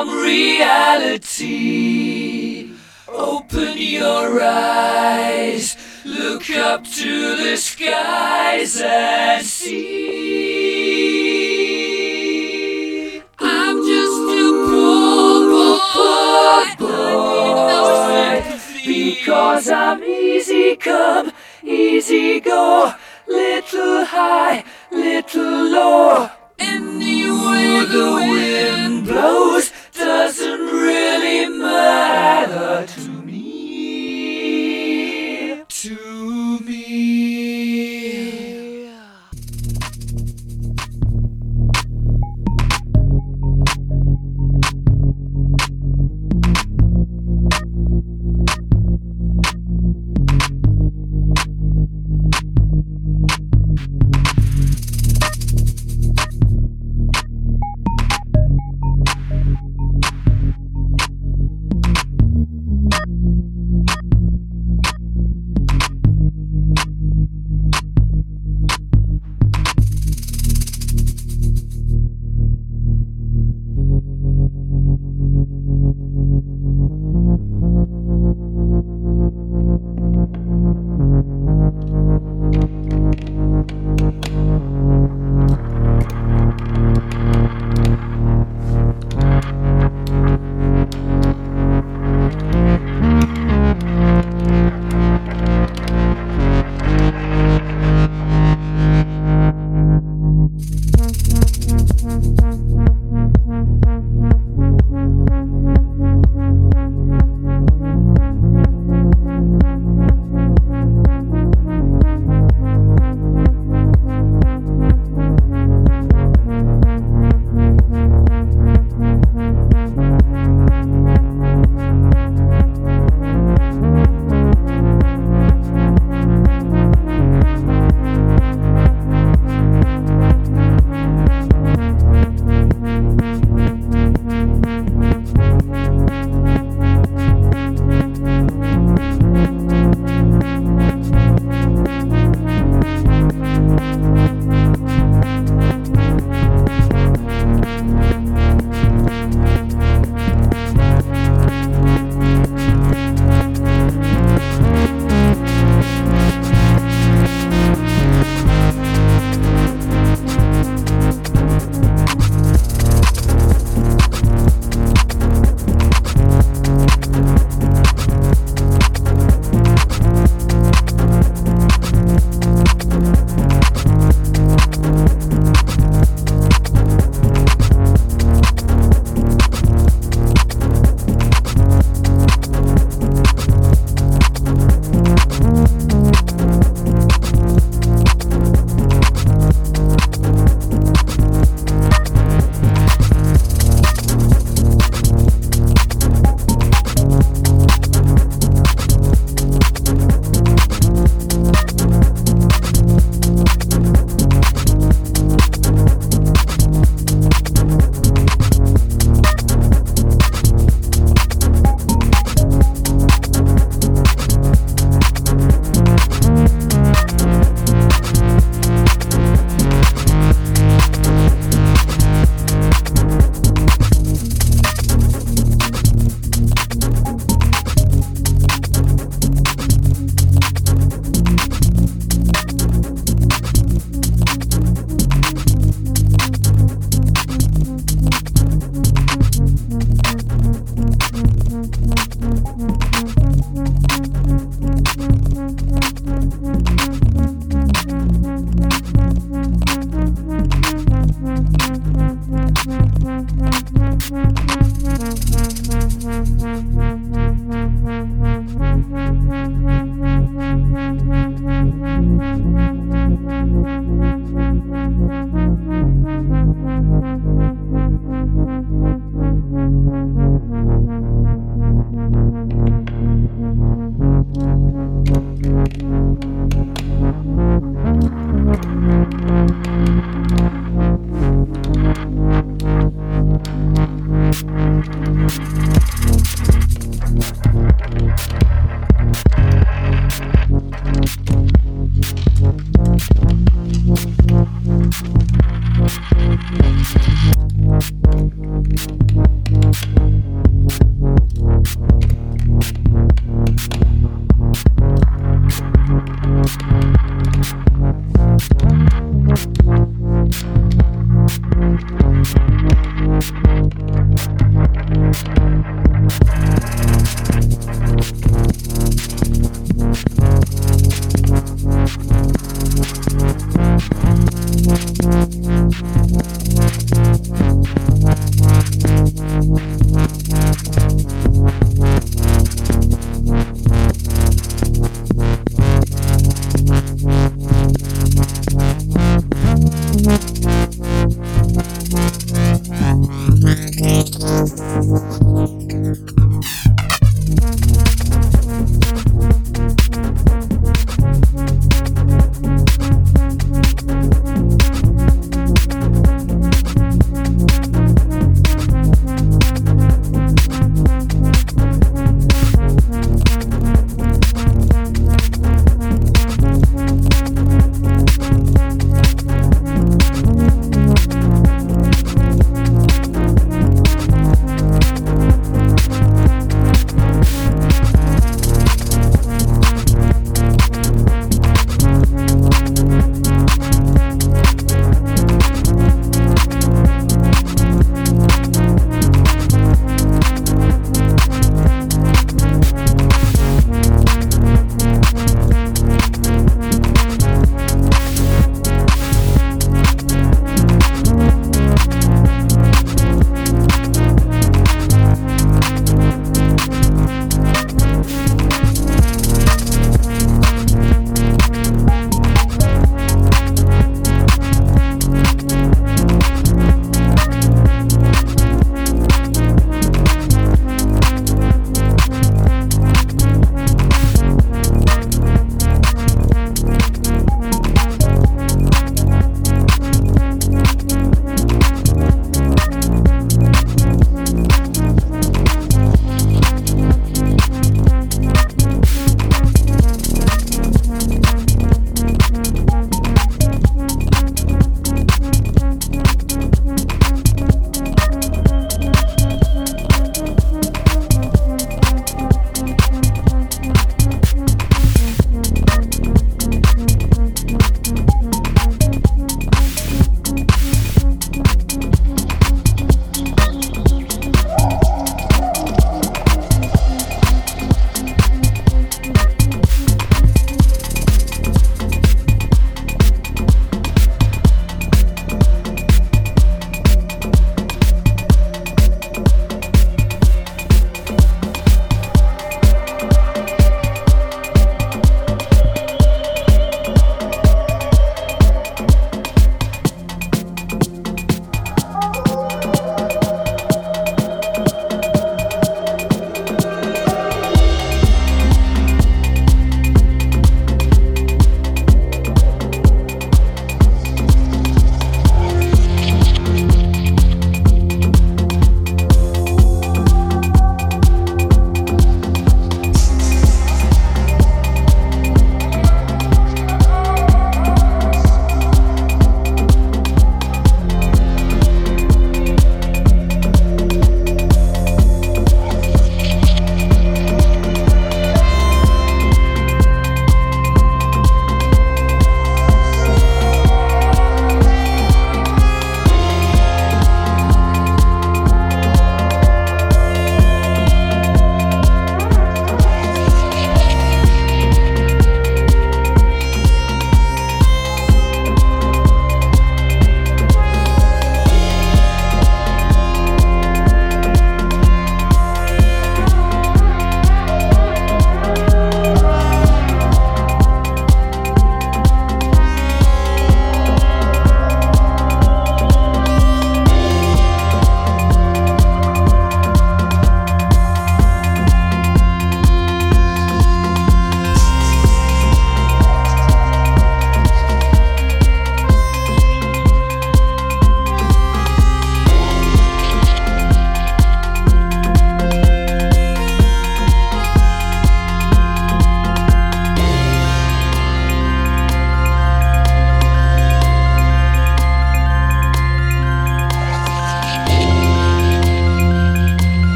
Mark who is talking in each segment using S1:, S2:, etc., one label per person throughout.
S1: become reality. Open your eyes, look up to the skies and see. I'm just a poor boy, because I'm easy come, easy go, little high, little low. Anyway the wind blows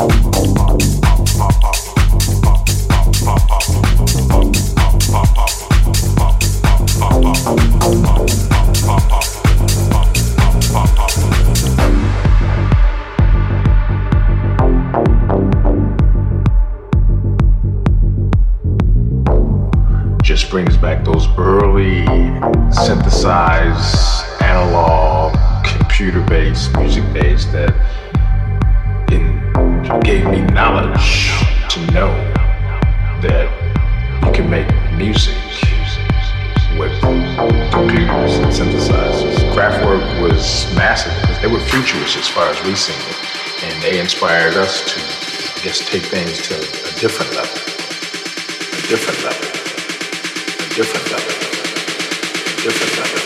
S2: Oh. inspired us to, I guess, take things to a different level, a different level, a different level, a different level.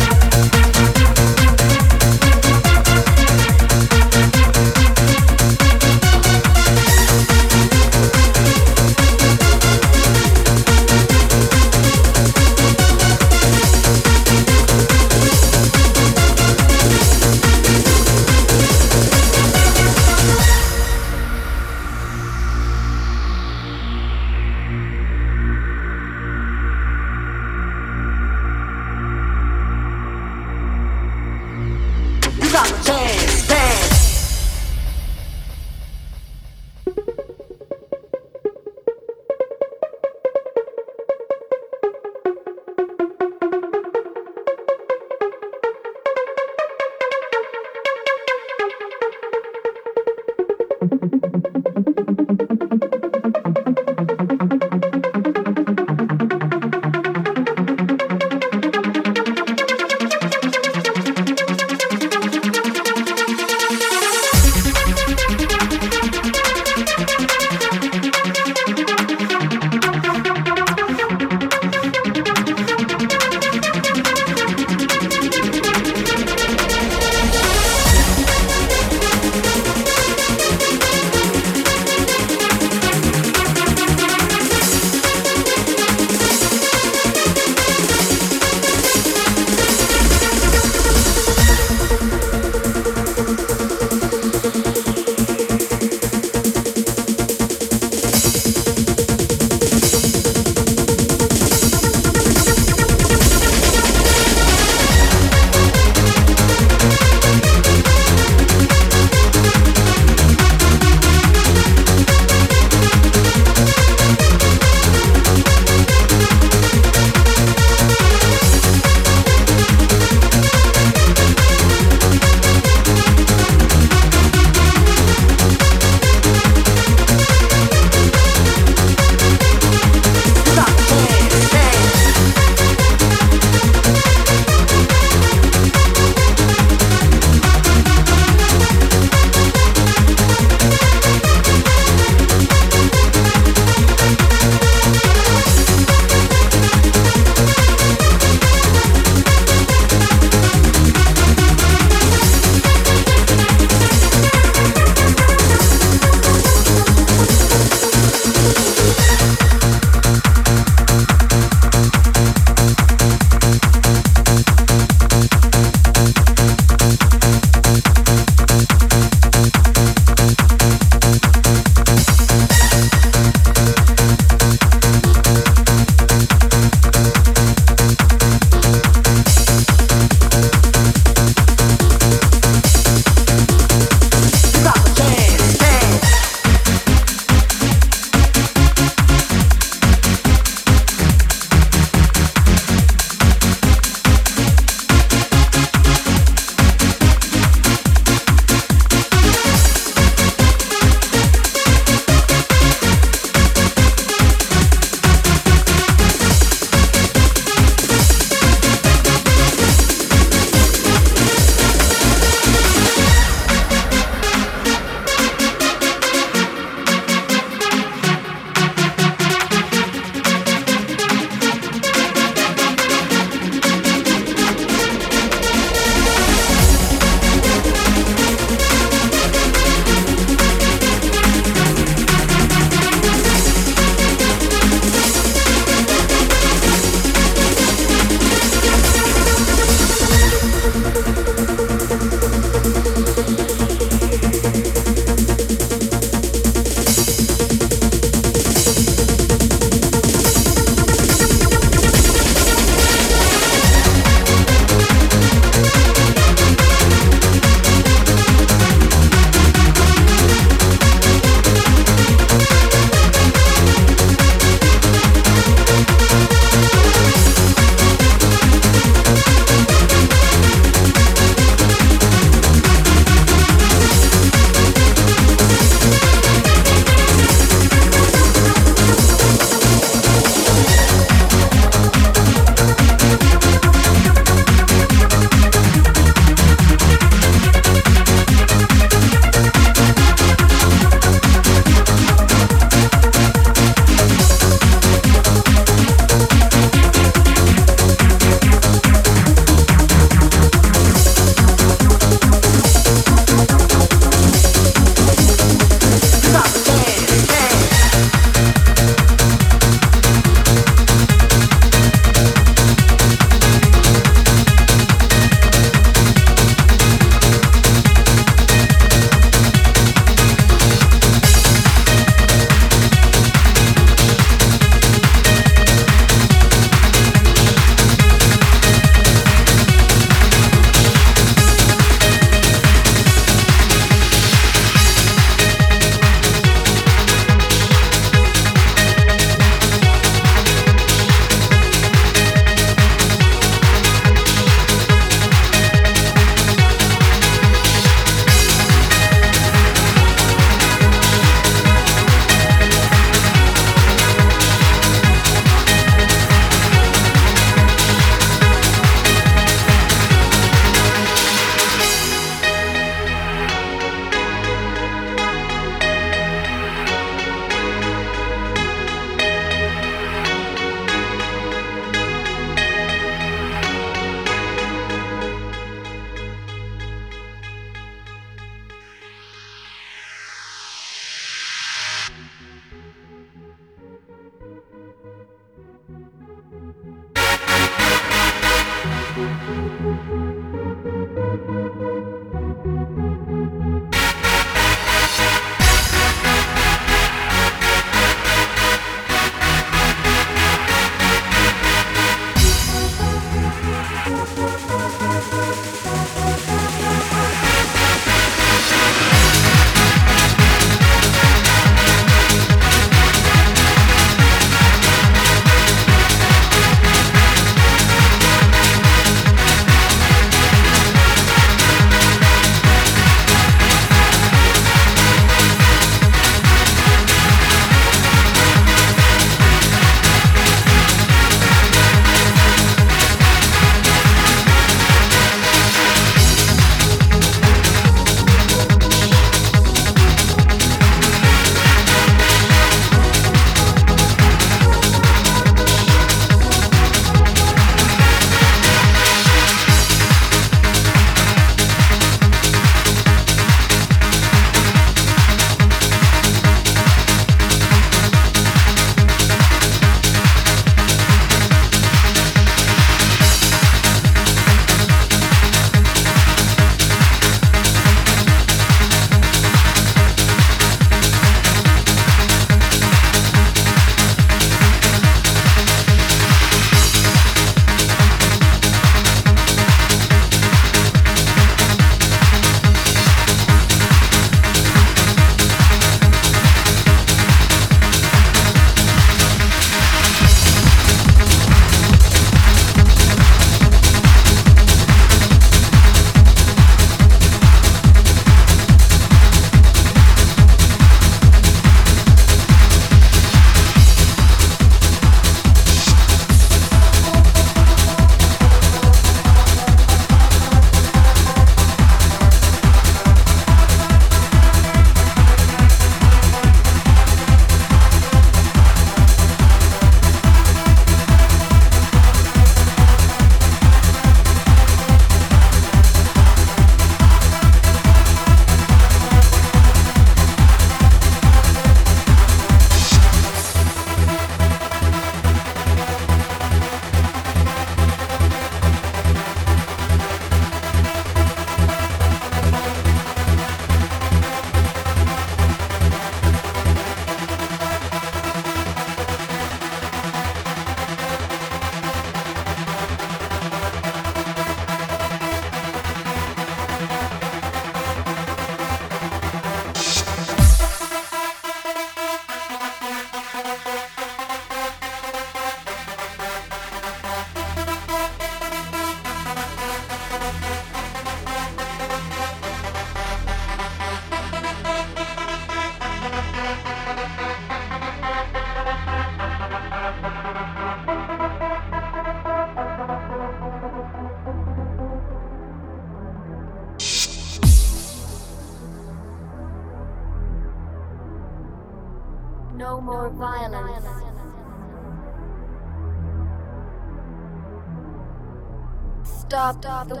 S2: Stop the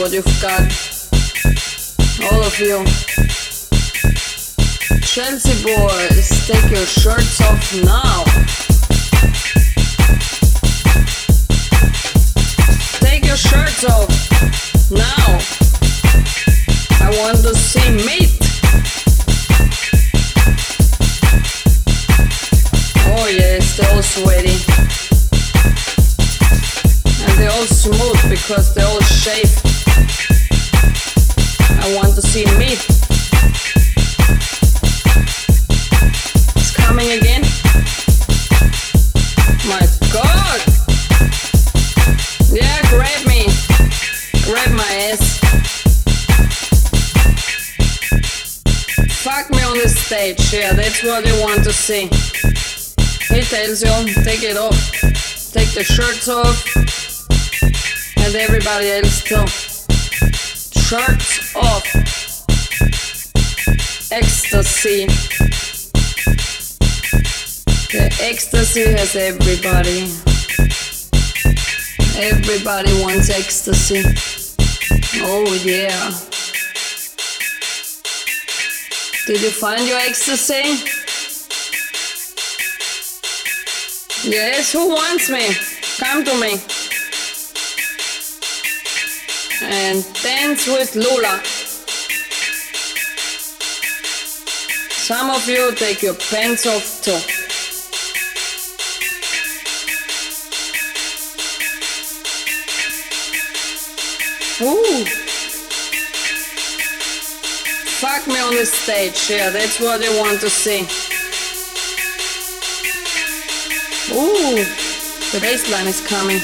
S2: what you've got. All of you. Chelsea boys, take your shirts off now. Take your shirts off now. I want to see meat. Oh yeah, they're all sweaty. And they're all smooth because they're all shaved. I want to see me. It's coming again. My God! Yeah, grab me, grab my ass. Fuck me on the stage. Yeah, that's what you want to see. He tells
S3: you,
S4: take it off, take the shirts off, and everybody else too charts of
S5: ecstasy. The ecstasy
S6: has everybody. Everybody wants ecstasy. Oh yeah. Did you find your ecstasy? Yes, who wants me? Come to me. And dance with Lula. Some of you take your pants off too. Ooh. Fuck me on the stage, yeah, that's what they want to see. Ooh, the bass line is coming.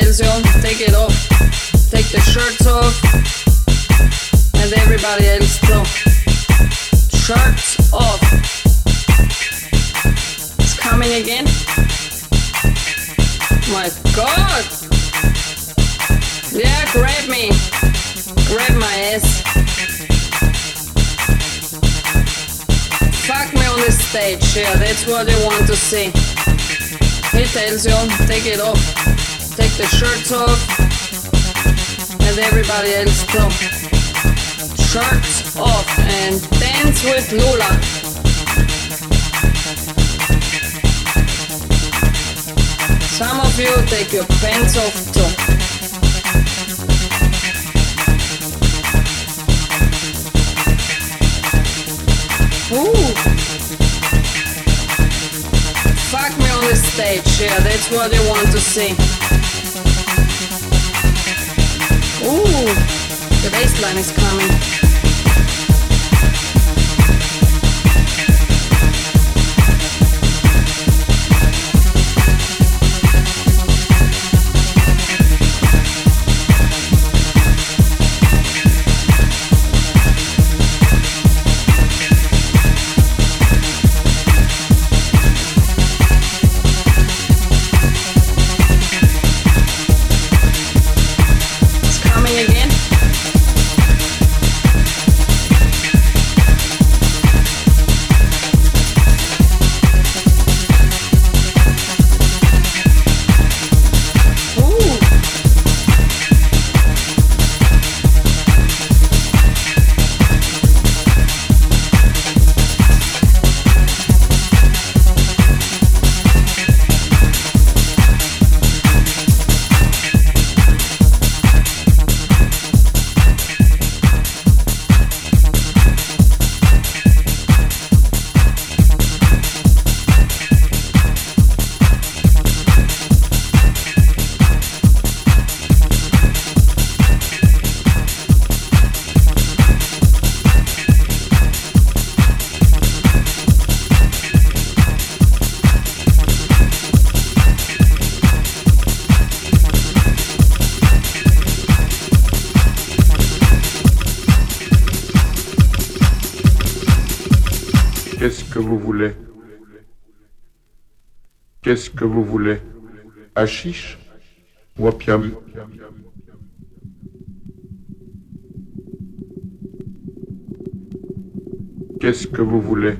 S6: He take it off. Take the shirts off. And everybody else too. Shirts off. It's coming again. My god! Yeah, grab me. Grab my ass. Fuck me on the stage, yeah, that's what they want to see. He tells you, take it off. The shirts off. And everybody else too. Shirts off and dance with Lula. Some of you take your pants off too. Ooh. Fuck me on the stage, yeah, that's what they want to see. Ooh, the bass line is coming.
S7: Qu'est-ce que vous voulez? Hachiche ou Qu'est-ce que vous voulez?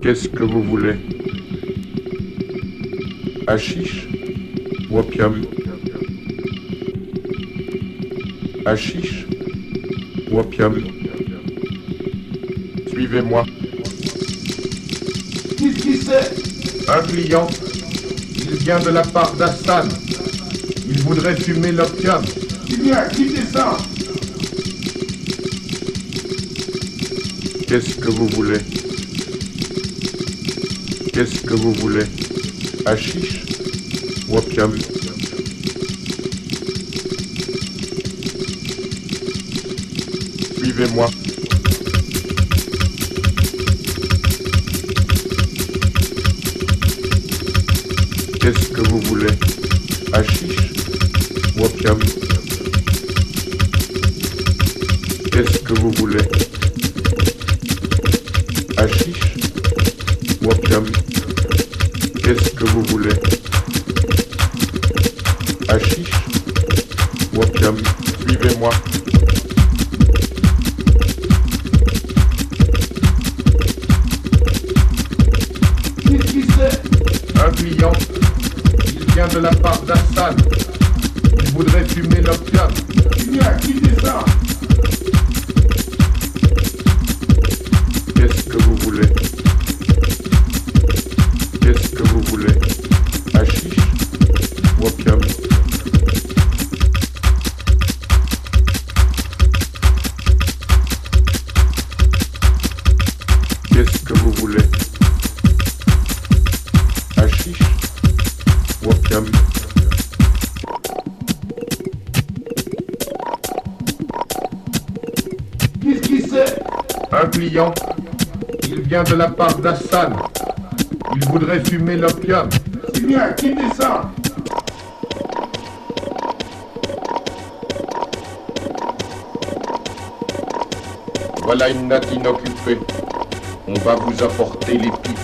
S7: Qu'est-ce que vous voulez? Hachiche ou opium? Hachiche ou Suivez-moi.
S8: Qu'est-ce qui c'est?
S7: Un client. Il vient de la part d'Assad. Il voudrait fumer l'opium.
S8: Bien, quittez ça
S7: Qu'est-ce que vous voulez? Qu'est-ce que vous voulez? Hachiche ou opium? Suivez-moi. promenade inoccupée. On va vous apporter les pipes.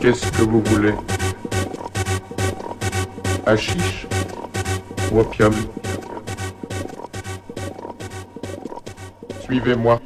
S7: Qu'est-ce que vous voulez? Hachiche ou opium? Suivez-moi.